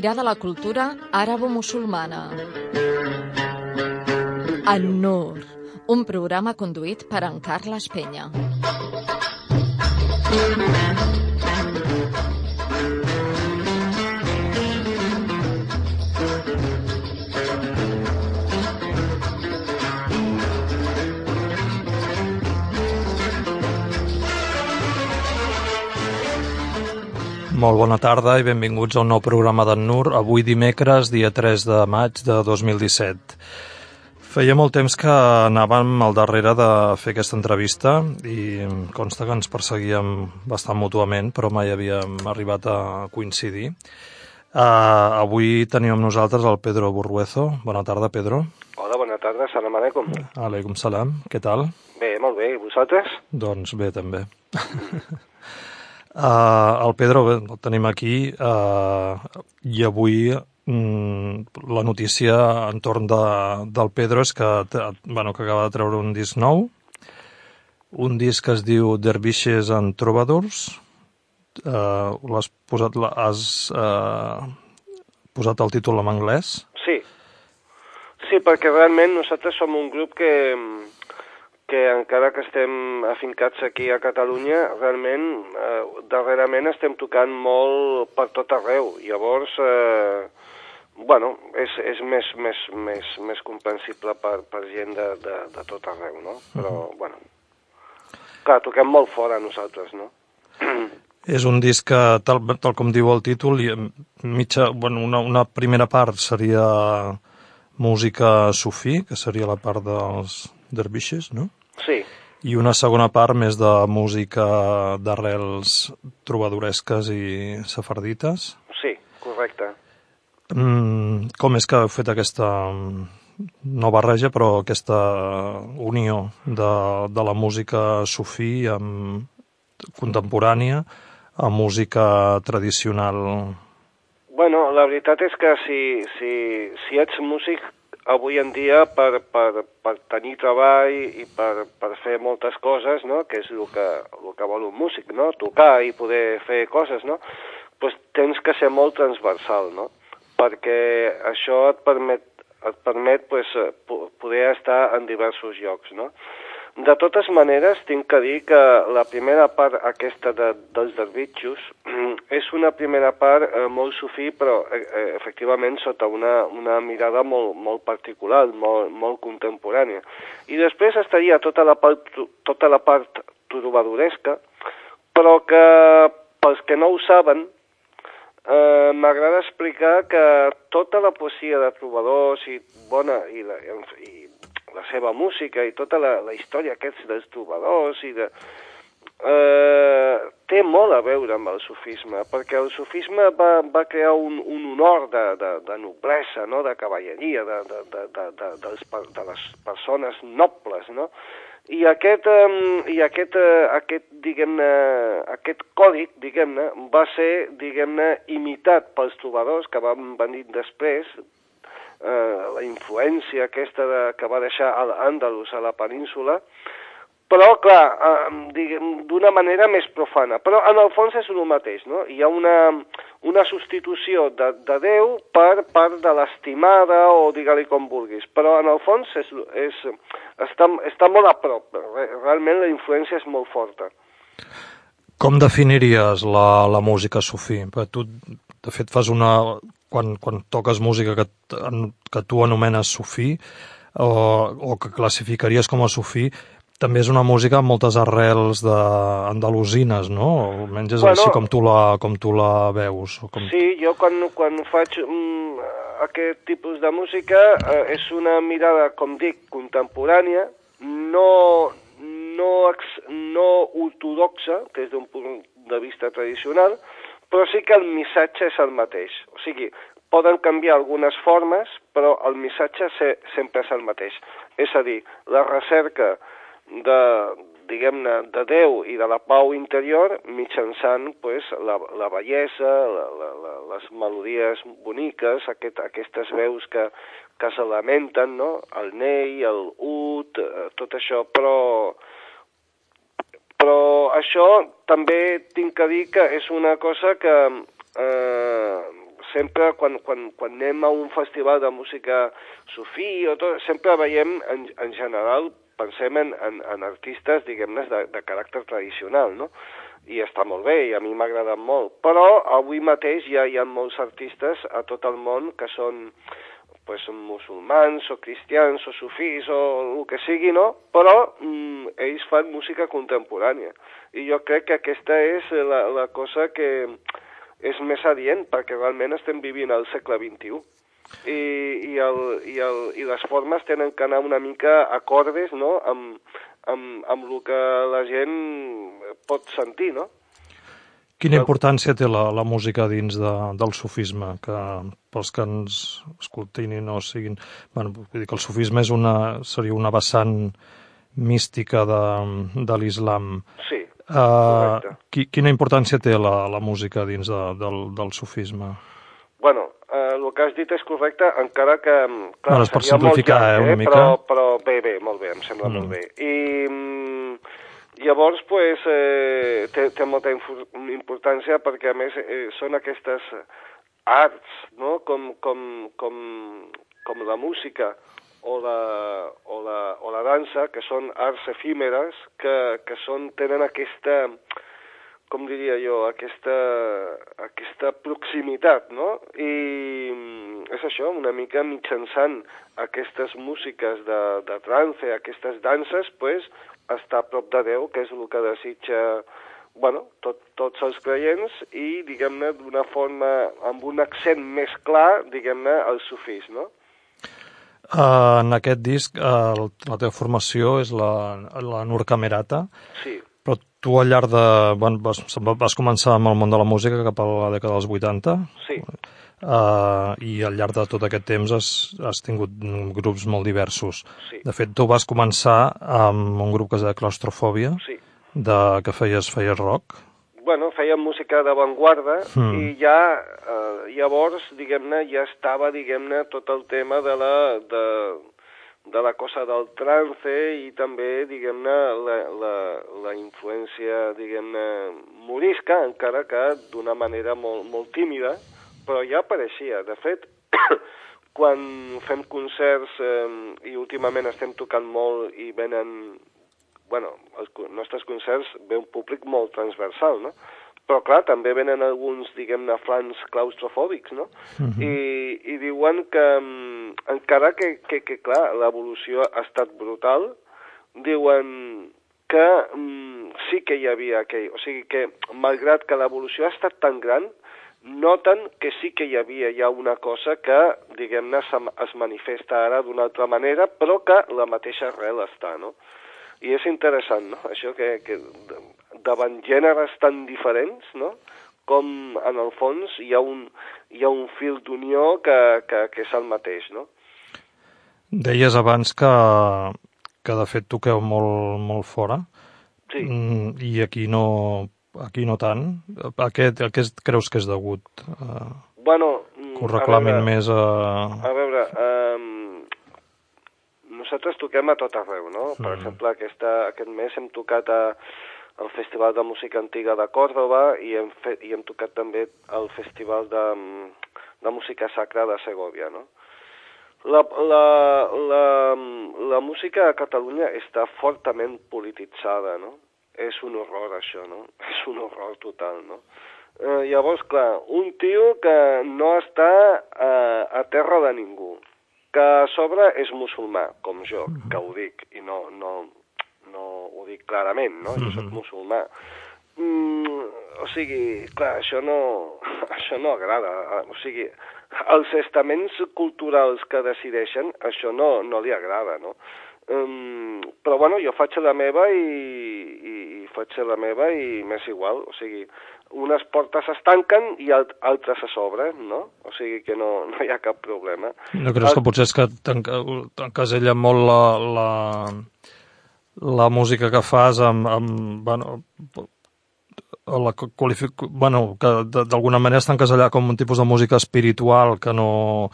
Mirada a la cultura àrabo-musulmana. An-Nur. Un programa conduït per en Carles Penya. Molt bona tarda i benvinguts a un nou programa d'en Nur, avui dimecres, dia 3 de maig de 2017. Feia molt temps que anàvem al darrere de fer aquesta entrevista i consta que ens perseguíem bastant mútuament, però mai havíem arribat a coincidir. Uh, avui tenim amb nosaltres el Pedro Burruezo. Bona tarda, Pedro. Hola, bona tarda, salam aleikum. Aleikum salam, què tal? Bé, molt bé, i vosaltres? Doncs bé, també. Uh, el Pedro bé, el tenim aquí uh, i avui mm, la notícia entorn de, del Pedro és que, bueno, que acaba de treure un disc nou, un disc que es diu Dervishes and Troubadours. Uh, l'has posat, has uh, posat el títol en anglès? Sí. Sí, perquè realment nosaltres som un grup que, que encara que estem afincats aquí a Catalunya, realment, eh, darrerament estem tocant molt per tot arreu. Llavors, eh, bueno, és, és més, més, més, més comprensible per, per gent de, de, de tot arreu, no? Però, uh -huh. bueno, clar, toquem molt fora nosaltres, no? És un disc que, tal, tal com diu el títol, i mitja, bueno, una, una primera part seria música sufí, que seria la part dels dervixes, no? Sí. I una segona part més de música d'arrels trobadoresques i safardites? Sí, correcte. Mm, com és que heu fet aquesta no barreja, però aquesta unió de, de la música sufí amb contemporània a música tradicional? Bueno, la veritat és que si, si, si ets músic avui en dia per, per, per tenir treball i per, per fer moltes coses, no? que és el que, el que vol un músic, no? tocar i poder fer coses, no? pues tens que ser molt transversal, no? perquè això et permet, et permet pues, poder estar en diversos llocs. No? De totes maneres, tinc que dir que la primera part aquesta de, dels derbitxos és una primera part eh, molt sufí, però eh, efectivament sota una, una mirada molt, molt particular, molt, molt contemporània. I després estaria tota la part, tota la part trobadoresca, però que pels que no ho saben, eh, m'agrada explicar que tota la poesia de trobadors i bona i, la, i la seva música i tota la, la història aquests dels trobadors i de... Eh, té molt a veure amb el sufisme, perquè el sufisme va, va crear un, un honor de, de, de noblesa, no? de cavalleria, de, de, de, de, de, dels, de les persones nobles, no? I aquest, um, i aquest, uh, aquest diguem-ne, aquest còdic, diguem-ne, va ser, diguem-ne, imitat pels trobadors que van venir després, eh, la influència aquesta de, que va deixar l'Àndalus a la península, però, clar, eh, d'una manera més profana. Però, en el fons, és el mateix, no? Hi ha una, una substitució de, de Déu per part de l'estimada, o digue-li com vulguis. Però, en el fons, és, és, està, està molt a prop. Realment, la influència és molt forta. Com definiries la, la música sufí? Tu, de fet, fas una... Quan, quan toques música que, que tu anomenes sufí, o, o que classificaries com a sufí, també és una música amb moltes arrels de andalusines, no? Almenys és bueno, així com tu la, com tu la veus. O com... Sí, jo quan, quan faig mm, aquest tipus de música eh, és una mirada, com dic, contemporània, no, no, ex, no ortodoxa, des d'un punt de vista tradicional, però sí que el missatge és el mateix. O sigui, poden canviar algunes formes, però el missatge se, sempre és el mateix. És a dir, la recerca de, diguem-ne, de Déu i de la pau interior mitjançant pues, la, la bellesa, la, la, la, les melodies boniques, aquest, aquestes veus que, que se lamenten, no? el nei, el ut, eh, tot això, però però això també tinc que dir que és una cosa que eh, sempre quan, quan, quan anem a un festival de música sufí o tot, sempre veiem en, en general, pensem en, en, en artistes, diguem-ne, de, de caràcter tradicional, no? I està molt bé, i a mi m'ha agradat molt. Però avui mateix ja hi ha molts artistes a tot el món que són pues, musulmans o cristians o sufís o el que sigui, no? Però mm, ells fan música contemporània. I jo crec que aquesta és la, la cosa que és més adient, perquè realment estem vivint al segle XXI. I, i, el, i, el, i les formes tenen que anar una mica acordes no? amb, amb, amb el que la gent pot sentir, no? Quina importància té la, la música dins de, del sufisme? Que pels que ens escoltin i no siguin... Bueno, vull dir que el sufisme és una, seria una vessant mística de, de l'islam. Sí, Uh, qui, quina importància té la, la música dins de, del, del sufisme? Bueno, eh, el que has dit és correcte, encara que... Clar, Ara es pot simplificar, llarg, eh, una mica. Però, però bé, bé, molt bé, em sembla mm. molt bé. I mm, llavors, pues, eh, té, té molta importància perquè, a més, eh, són aquestes arts, no?, com, com, com, com la música, o la, o la, o la dansa, que són arts efímeres, que, que són, tenen aquesta, com diria jo, aquesta, aquesta proximitat, no? I mm, és això, una mica mitjançant aquestes músiques de, de trance, aquestes danses, pues, està a prop de Déu, que és el que desitja bueno, tot, tots els creients i, diguem-ne, d'una forma, amb un accent més clar, diguem-ne, el sufís, no? Uh, en aquest disc uh, la teva formació és la, la Nur Camerata. Sí. Però tu al llarg de... Bueno, vas, vas començar amb el món de la música cap a la dècada dels 80. Sí. Uh, I al llarg de tot aquest temps has, has tingut grups molt diversos. Sí. De fet, tu vas començar amb un grup que es deia Claustrofòbia, Sí. de, que feies, feies rock. bueno, feia música d'avantguarda Mm. i ja, eh, llavors, diguem-ne, ja estava, diguem-ne, tot el tema de la, de, de la cosa del trance i també, diguem-ne, la, la, la influència, diguem-ne, morisca, encara que d'una manera molt, molt tímida, però ja apareixia. De fet, quan fem concerts eh, i últimament estem tocant molt i venen bueno, els nostres concerts ve un públic molt transversal, no? Però, clar, també venen alguns, diguem-ne, flans claustrofòbics, no? Mhm. I, I diuen que, mm, encara que, que, que clar, l'evolució ha estat brutal, diuen que mm, sí que hi havia aquell... O sigui que, malgrat que l'evolució ha estat tan gran, noten que sí que hi havia ja una cosa que, diguem-ne, es manifesta ara d'una altra manera, però que la mateixa arrel està, no? I és interessant, no?, això que, que davant gèneres tan diferents, no?, com en el fons hi ha un, hi ha un fil d'unió que, que, que és el mateix, no? Deies abans que, que de fet toqueu molt, molt fora. Sí. Mm, I aquí no, aquí no tant. A què, a què creus que és degut? Uh, Bueno... mm, que ho a reclamin veure, més a... A veure, um, nosaltres toquem a tot arreu, no? Per Mm. exemple, aquesta, aquest mes hem tocat a, al Festival de Música Antiga de Còrdoba i hem, fet, i hem tocat també al Festival de, de Música Sacra de Segovia, no? La, la, la, la música a Catalunya està fortament polititzada, no? És un horror, això, no? És un horror total, no? Eh, llavors, clar, un tio que no està eh, a terra de ningú, que a sobre és musulmà, com jo, que ho dic, i no, no, no ho dic clarament, no? Jo soc musulmà. Mm, o sigui, clar, això no, això no agrada. O sigui, als estaments culturals que decideixen, això no, no li agrada, no? Um, però bueno, jo faig la meva i, i, i faig la meva i m'és igual, o sigui, unes portes es tanquen i alt, altres se s'obren, no? O sigui que no, no hi ha cap problema. No creus que potser és que t'enca- t'encasella molt la, la, la música que fas amb, amb bueno, la qualific... bueno, que d'alguna manera està encasellada com un tipus de música espiritual que no...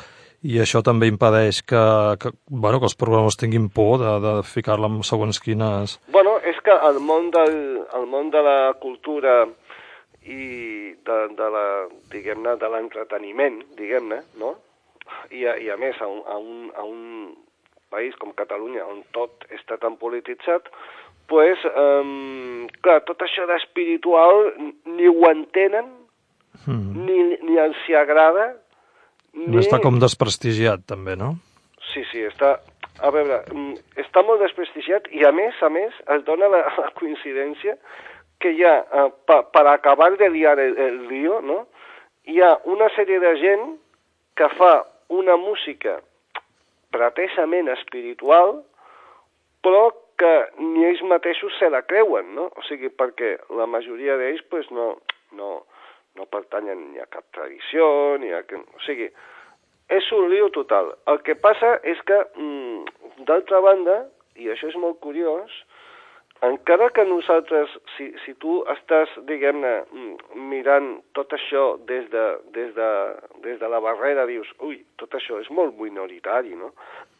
i això també impedeix que, que, bueno, que els programes tinguin por de, de ficar-la en segons quines... Bueno, és que el món, del, el món de la cultura i de, de la, diguem-ne, de l'entreteniment, diguem-ne, no? I a, I a més, a un, a, un, a un país com Catalunya, on tot està tan polititzat, pues, um, clar, tot això d'espiritual ni ho entenen, mm. ni, ni els hi agrada, ni... Està com desprestigiat, també, no? Sí, sí, està... A veure, mm, està molt desprestigiat i, a més, a més, es dona la, la coincidència que hi ha, pa, per acabar de liar el, el lío, no? hi ha una sèrie de gent que fa una música pretesament espiritual, però que ni ells mateixos se la creuen, no? O sigui, perquè la majoria d'ells pues, no, no, no pertanyen ni a cap tradició, ni a... O sigui, és un lío total. El que passa és que, mm, d'altra banda, i això és molt curiós, encara que nosaltres, si, si tu estàs, diguem-ne, mm, mirant tot això des de, des, de, des de la barrera, dius, ui, tot això és molt minoritari, no?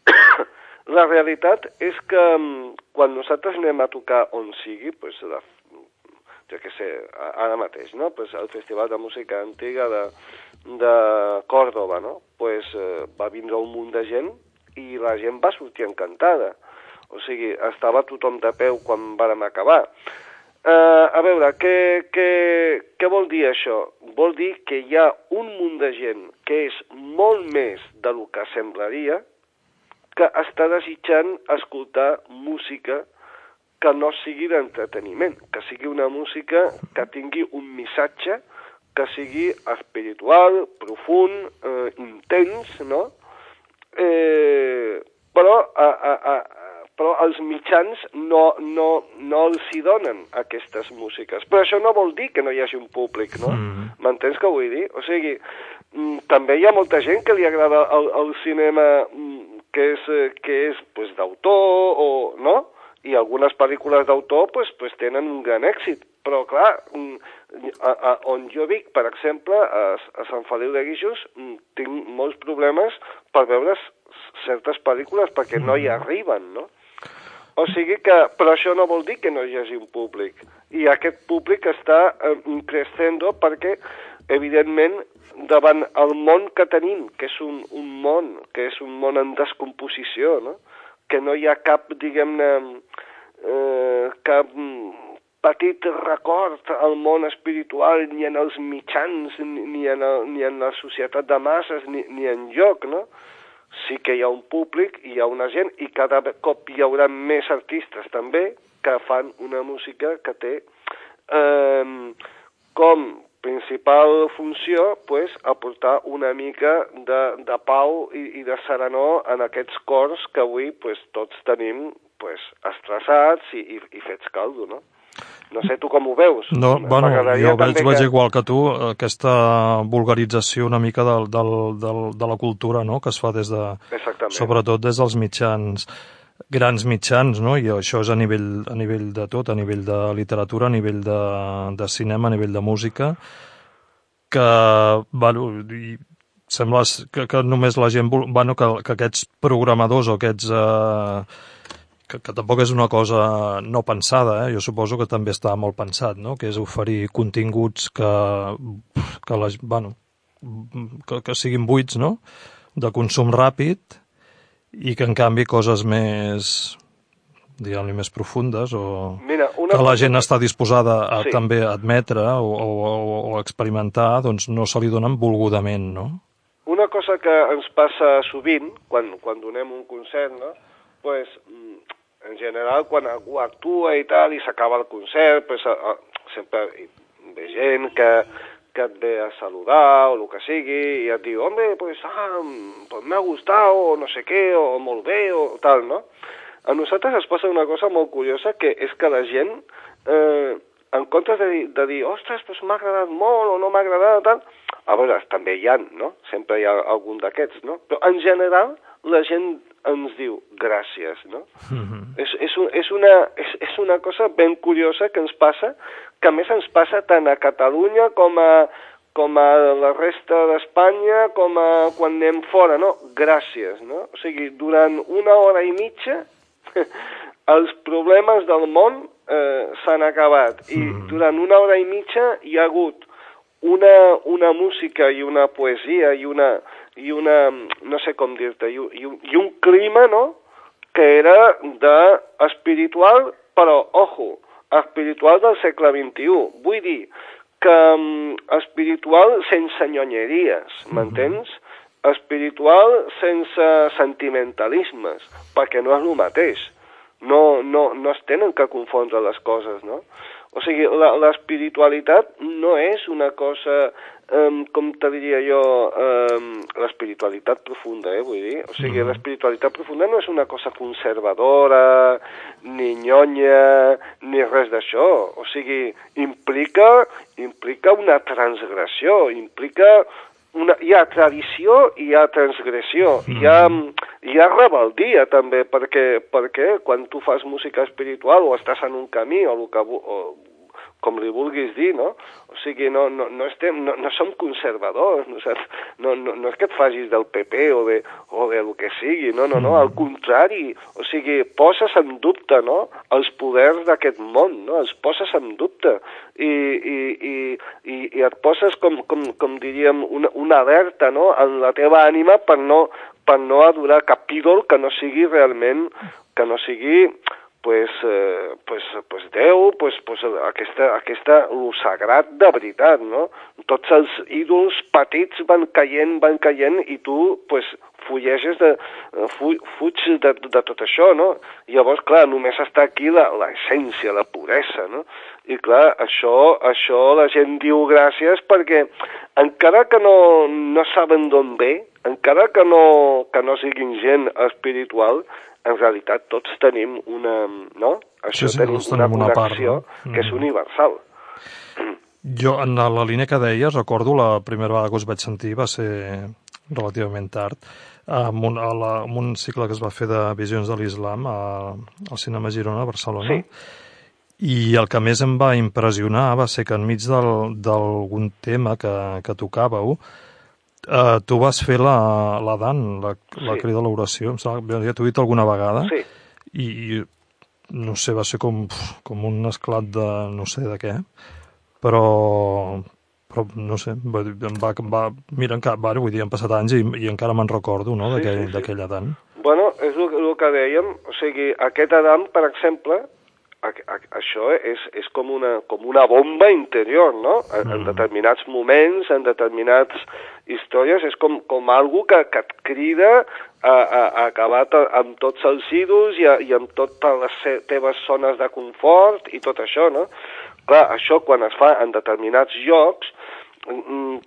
la realitat és que mm, quan nosaltres anem a tocar on sigui, pues, la, jo què sé, ara mateix, no? Pues el Festival de Música Antiga de, de Còrdoba, no? Pues eh, va vindre un munt de gent i la gent va sortir encantada o sigui, estava tothom de peu quan vàrem acabar. Uh, a veure, què, què, què vol dir això? Vol dir que hi ha un munt de gent que és molt més del que semblaria que està desitjant escoltar música que no sigui d'entreteniment, que sigui una música que tingui un missatge, que sigui espiritual, profund, eh, intens, no? Eh, però a, a, a, però els mitjans no, no, no els hi donen aquestes músiques. Però això no vol dir que no hi hagi un públic, no? Mm. M'entens què vull dir? O sigui, mm, també hi ha molta gent que li agrada el, el cinema mm, que és, eh, que és pues, d'autor, o, no? I algunes pel·lícules d'autor pues, pues, tenen un gran èxit. Però, clar, a, a, on jo vic, per exemple, a, a Sant Feliu de Guíxols, tinc molts problemes per veure certes pel·lícules perquè no hi arriben, no? O sigui que, però això no vol dir que no hi hagi un públic. I aquest públic està eh, creixent perquè, evidentment, davant el món que tenim, que és un, un món, que és un món en descomposició, no? Que no hi ha cap, diguem-ne, eh, cap petit record al món espiritual ni en els mitjans, ni en, el, ni en la societat de masses, ni, ni en lloc, no? sí que hi ha un públic, hi ha una gent, i cada cop hi haurà més artistes també que fan una música que té eh, com principal funció pues, aportar una mica de, de pau i, i de serenor en aquests cors que avui pues, tots tenim pues, estressats i, i, i fets caldo, no? No sé tu com ho veus. No, bueno, jo veig, veig que... igual que tu, aquesta vulgarització una mica del, del, del, de la cultura no? que es fa des de... Exactament. Sobretot des dels mitjans grans mitjans, no? i això és a nivell, a nivell de tot, a nivell de literatura, a nivell de, de cinema, a nivell de música, que, bueno, sembla que, que només la gent... Bueno, que, que aquests programadors o aquests... Eh, que, que tampoc és una cosa no pensada, eh? jo suposo que també està molt pensat, no? que és oferir continguts que, que, les, bueno, que, que siguin buits, no? de consum ràpid i que en canvi coses més diguem-ne més profundes o Mira, una que la gent està disposada a sí. també admetre o, o, o, o experimentar, doncs no se li donen volgudament, no? Una cosa que ens passa sovint quan, quan donem un concert, no? pues, en general, quan algú actua i tal, i s'acaba el concert, pues, a, a, sempre ve gent que, que et ve a saludar o el que sigui, i et diu, home, pues, ah, pues m'ha gustat, o no sé què, o molt bé, o tal, no? A nosaltres ens passa una cosa molt curiosa, que és que la gent, eh, en comptes de de dir ostres, pues m'ha agradat molt, o no m'ha agradat, tal, a veure, també hi ha, no? Sempre hi ha algun d'aquests, no? Però en general, la gent ens diu gràcies, no? Mm -hmm. és, és, un, és, una, és, és una cosa ben curiosa que ens passa, que a més ens passa tant a Catalunya com a, com a la resta d'Espanya, com a quan anem fora, no? Gràcies, no? O sigui, durant una hora i mitja els problemes del món eh, s'han acabat i mm. durant una hora i mitja hi ha hagut una, una música i una poesia i una, i una no sé com dir-te, i, i, un, i un clima, no?, que era de espiritual, però, ojo, espiritual del segle XXI. Vull dir que um, espiritual sense nyonyeries, m'entens? Mm -hmm. Espiritual sense sentimentalismes, perquè no és el mateix. No, no, no es tenen que confondre les coses, no? O sigui, l'espiritualitat no és una cosa um, com te diria jo, um, l'espiritualitat profunda, eh, vull dir. O sigui, mm. l'espiritualitat profunda no és una cosa conservadora, ni nyonya, ni res d'això. O sigui, implica, implica una transgressió, implica una, hi ha tradició i hi ha transgressió, mm. hi, ha, hi ha rebeldia també, perquè, perquè quan tu fas música espiritual o estàs en un camí o, el que, o com li vulguis dir, no? O sigui, no, no, no, estem, no, no som conservadors, no, no, no, no és que et facis del PP o de, o de lo que sigui, no, no, no, al contrari, o sigui, poses en dubte, no?, els poders d'aquest món, no?, els poses en dubte i, i, i, i, i et poses, com, com, com diríem, una, una alerta, no?, en la teva ànima per no, per no adorar cap ídol que no sigui realment, que no sigui pues, eh, pues, pues pues, aquesta, aquesta, lo sagrat de veritat, no? Tots els ídols petits van caient, van caient, i tu, pues, fulleges de, fu, fuig de, de tot això, no? Llavors, clar, només està aquí l'essència, la, la puresa, no? I clar, això, això la gent diu gràcies perquè encara que no, no saben d'on ve, encara que no, que no siguin gent espiritual, en realitat tots tenim una, no? Això sí, sí, tenim una una connexió part, no? que és universal. Jo, en la línia que deies, recordo la primera vegada que us vaig sentir va ser relativament tard, amb un, a la, amb un cicle que es va fer de visions de l'islam al Cinema Girona, a Barcelona. Sí. I el que més em va impressionar va ser que enmig d'algun tema que, que tocàveu, Uh, tu vas fer la, la Dan, la, sí. la crida a l'oració, em sembla que t'ho dit alguna vegada. Sí. I, I, no sé, va ser com, com un esclat de no sé de què, però, però no sé, va, em va, em va, mira, encara, va, vull dir, han passat anys i, i encara me'n recordo, no?, d'aquell sí, sí, sí. Adam. Bueno, és el, el que dèiem, o sigui, aquest Adam, per exemple, a, a, això és, és com, una, com una bomba interior, no? En, en mm. determinats moments, en determinats històries, és com, com algo que, que et crida a, a, a acabar amb tots els ídols i, a, i amb totes les teves zones de confort i tot això, no? Clar, això quan es fa en determinats llocs,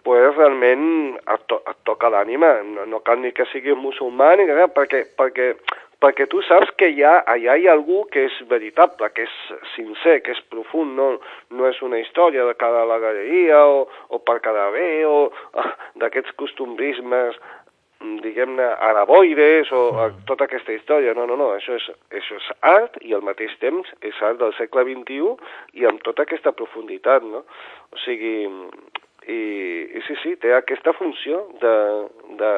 pues realment et, to et toca l'ànima, no, no cal ni que sigui musulmà ni que perquè, perquè perquè tu saps que hi ha, allà hi ha algú que és veritable, que és sincer, que és profund, no, no és una història de cada la galeria o, o per cada bé o ah, d'aquests costumbrismes diguem-ne, araboides o mm. tota aquesta història. No, no, no, això és, això és art i al mateix temps és art del segle XXI i amb tota aquesta profunditat, no? O sigui, i, i sí, sí, té aquesta funció de, de,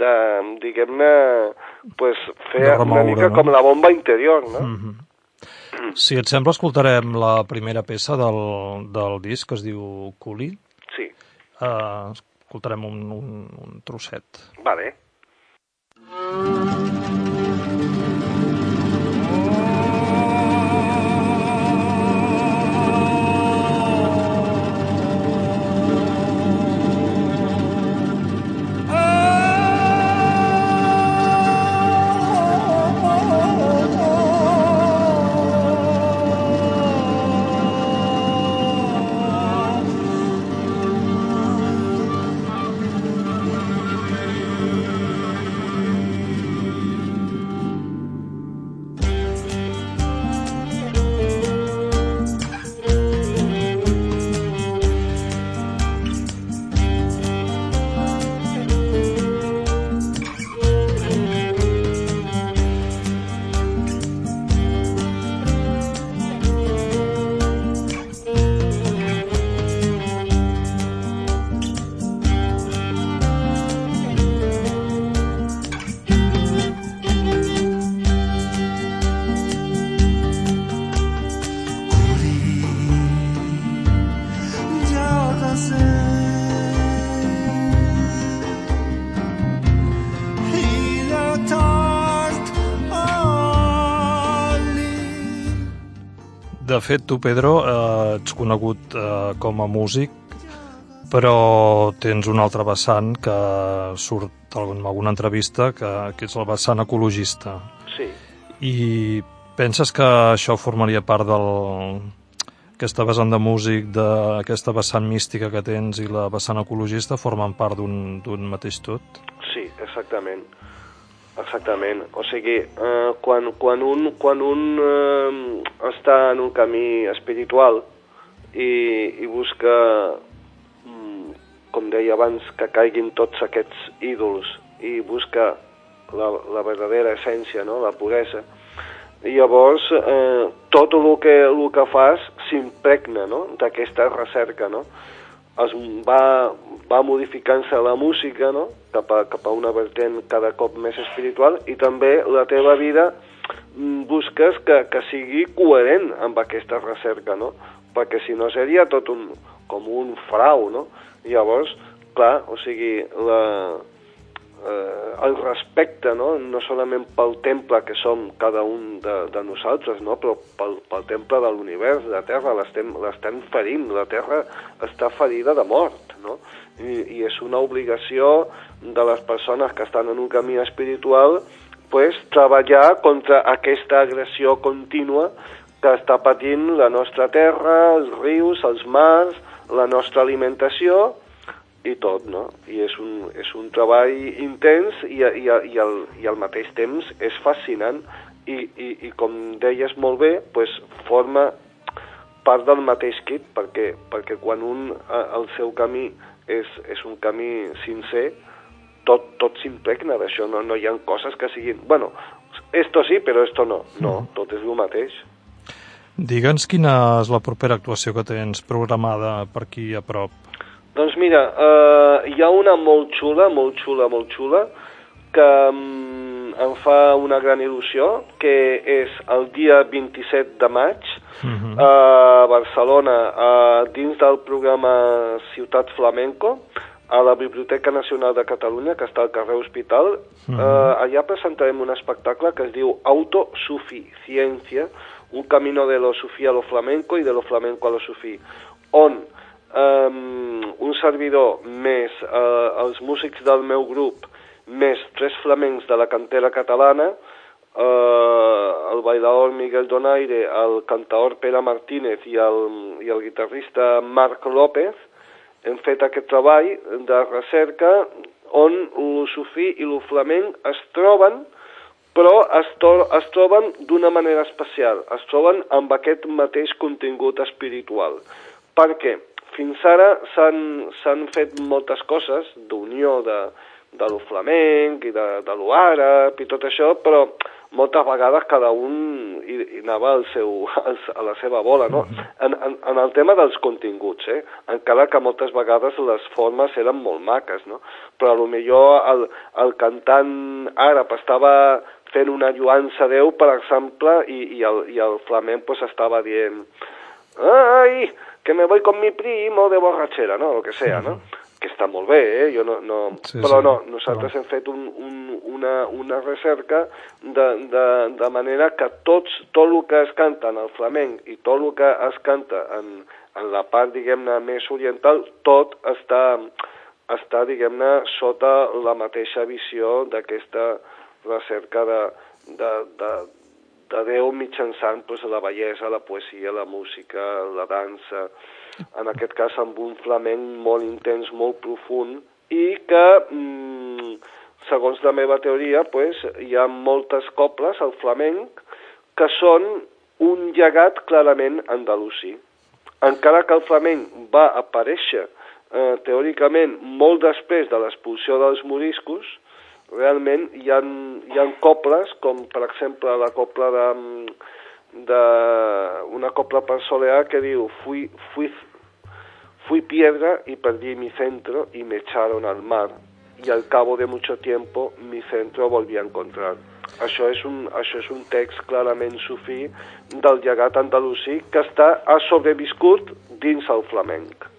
de diguem-ne, pues, fer de remoure, una mica no? com la bomba interior, no? Mm -hmm. Si et sembla, escoltarem la primera peça del, del disc, que es diu Culi. Sí. Uh, escoltarem un, un, un trosset. Vale. De fet, tu, Pedro, eh, ets conegut eh, com a músic, però tens un altre vessant que surt en alguna entrevista, que, que és el vessant ecologista. Sí. I penses que això formaria part del, aquesta vessant de músic, d'aquesta vessant mística que tens i la vessant ecologista formen part d'un mateix tot? Sí, exactament. Exactament. O sigui, eh, quan, quan un, quan un eh, està en un camí espiritual i, i busca, mm, com deia abans, que caiguin tots aquests ídols i busca la, la verdadera essència, no? la puresa, i llavors eh, tot el que, el que fas s'impregna no? d'aquesta recerca, no? Es va, va modificant-se la música no? cap, a, cap a una vertent cada cop més espiritual i també la teva vida mm, busques que, que sigui coherent amb aquesta recerca, no? perquè si no seria tot un, com un frau, no? Llavors, clar, o sigui, la, eh, el respecte, no? no solament pel temple que som cada un de, de nosaltres, no? però pel, pel temple de l'univers, la Terra, l'estem ferint, la Terra està ferida de mort, no? I, i és una obligació de les persones que estan en un camí espiritual pues, treballar contra aquesta agressió contínua que està patint la nostra terra, els rius, els mars, la nostra alimentació, i tot, no? I és un, és un treball intens i, i, i, al, i al mateix temps és fascinant i, i, i com deies molt bé, pues, forma part del mateix kit perquè, perquè quan un el seu camí és, és un camí sincer, tot, tot s'impregna d'això, no, no hi ha coses que siguin... Bueno, esto sí, però esto no. No, mm. tot és el mateix. Digue'ns quina és la propera actuació que tens programada per aquí a prop. Doncs mira, eh, hi ha una molt xula, molt xula, molt xula, que um, em fa una gran il·lusió, que és el dia 27 de maig, uh mhm. -huh. a Barcelona, uh, dins del programa Ciutat Flamenco, a la Biblioteca Nacional de Catalunya, que està al carrer Hospital. Uh -huh. uh, allà presentarem un espectacle que es diu Autosuficiencia, un camino de lo sufí a lo flamenco i de lo flamenco a lo sufí, on um, un servidor més uh, els músics del meu grup més tres flamencs de la cantera catalana uh, el bailador Miguel Donaire, el cantaor Pere Martínez i el, i el guitarrista Marc López hem fet aquest treball de recerca on el sufí i el flamenc es troben però es, to es troben d'una manera especial, es troben amb aquest mateix contingut espiritual. Per què? Fins ara s'han fet moltes coses d'unió de, de lo flamenc i de, de lo àrab i tot això, però moltes vegades cada un hi, hi anava al seu, a la seva bola, no? En, en, en el tema dels continguts, eh? encara que moltes vegades les formes eren molt maques, no? Però millor el, el cantant àrab estava fent una lluança a Déu, per exemple, i, i, el, i el flamenc pues, estava dient ai, que me voy con mi primo de borratxera, no? O que sea, no? Que està molt bé, eh? Jo no, no... Sí, Però sí. no, nosaltres hem fet un, un, una, una recerca de, de, de manera que tots, tot el que es canta en el flamenc i tot el que es canta en, en la part, diguem-ne, més oriental, tot està, està diguem-ne, sota la mateixa visió d'aquesta recerca de, de, de, de Déu mitjançant pues, la bellesa, la poesia, la música, la dansa, en aquest cas amb un flamenc molt intens, molt profund, i que, mm, segons la meva teoria, pues, hi ha moltes cobles al flamenc que són un llegat clarament andalusí. Encara que el flamenc va aparèixer eh, teòricament molt després de l'expulsió dels moriscos, realment hi ha, hi ha cobles, com per exemple la copla de, de una copla per solear que diu fui, fui, fui piedra y perdí mi centro y me echaron al mar y al cabo de mucho tiempo mi centro volví a encontrar. Això és un, això és un text clarament sufí del llegat andalusí que està, ha sobreviscut dins el flamenc.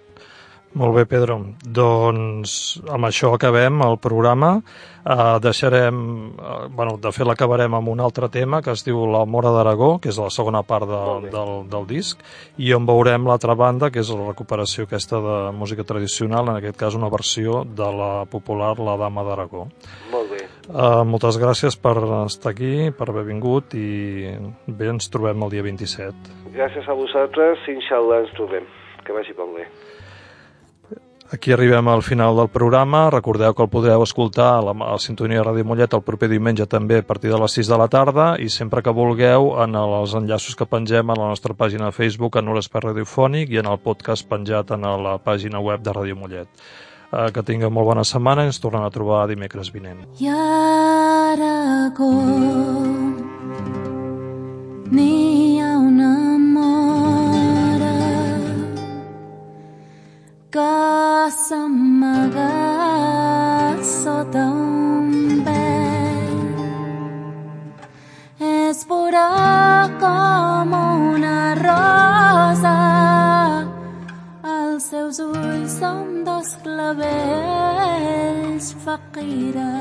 Molt bé, Pedro. Doncs amb això acabem el programa. Uh, deixarem... Uh, bueno, de fet, l'acabarem amb un altre tema que es diu La Mora d'Aragó, que és la segona part de, del, del disc, i on veurem l'altra banda, que és la recuperació aquesta de música tradicional, en aquest cas una versió de la popular La Dama d'Aragó. Molt bé. Uh, moltes gràcies per estar aquí, per haver vingut, i bé, ens trobem el dia 27. Gràcies a vosaltres, inshallah ens trobem. Que vagi molt bé. Aquí arribem al final del programa. Recordeu que el podreu escoltar a la, a la sintonia de Ràdio Mollet el proper diumenge també a partir de les 6 de la tarda i sempre que vulgueu en els enllaços que pengem a la nostra pàgina de Facebook en Espai Radiofònic i en el podcast penjat en la pàgina web de Ràdio Mollet. Eh, que tingueu molt bona setmana i ens tornem a trobar dimecres vinent. Aragó n'hi ha una que s'amaga sota un vell. És pura com una rosa, els seus ulls són dos clavells, faquira.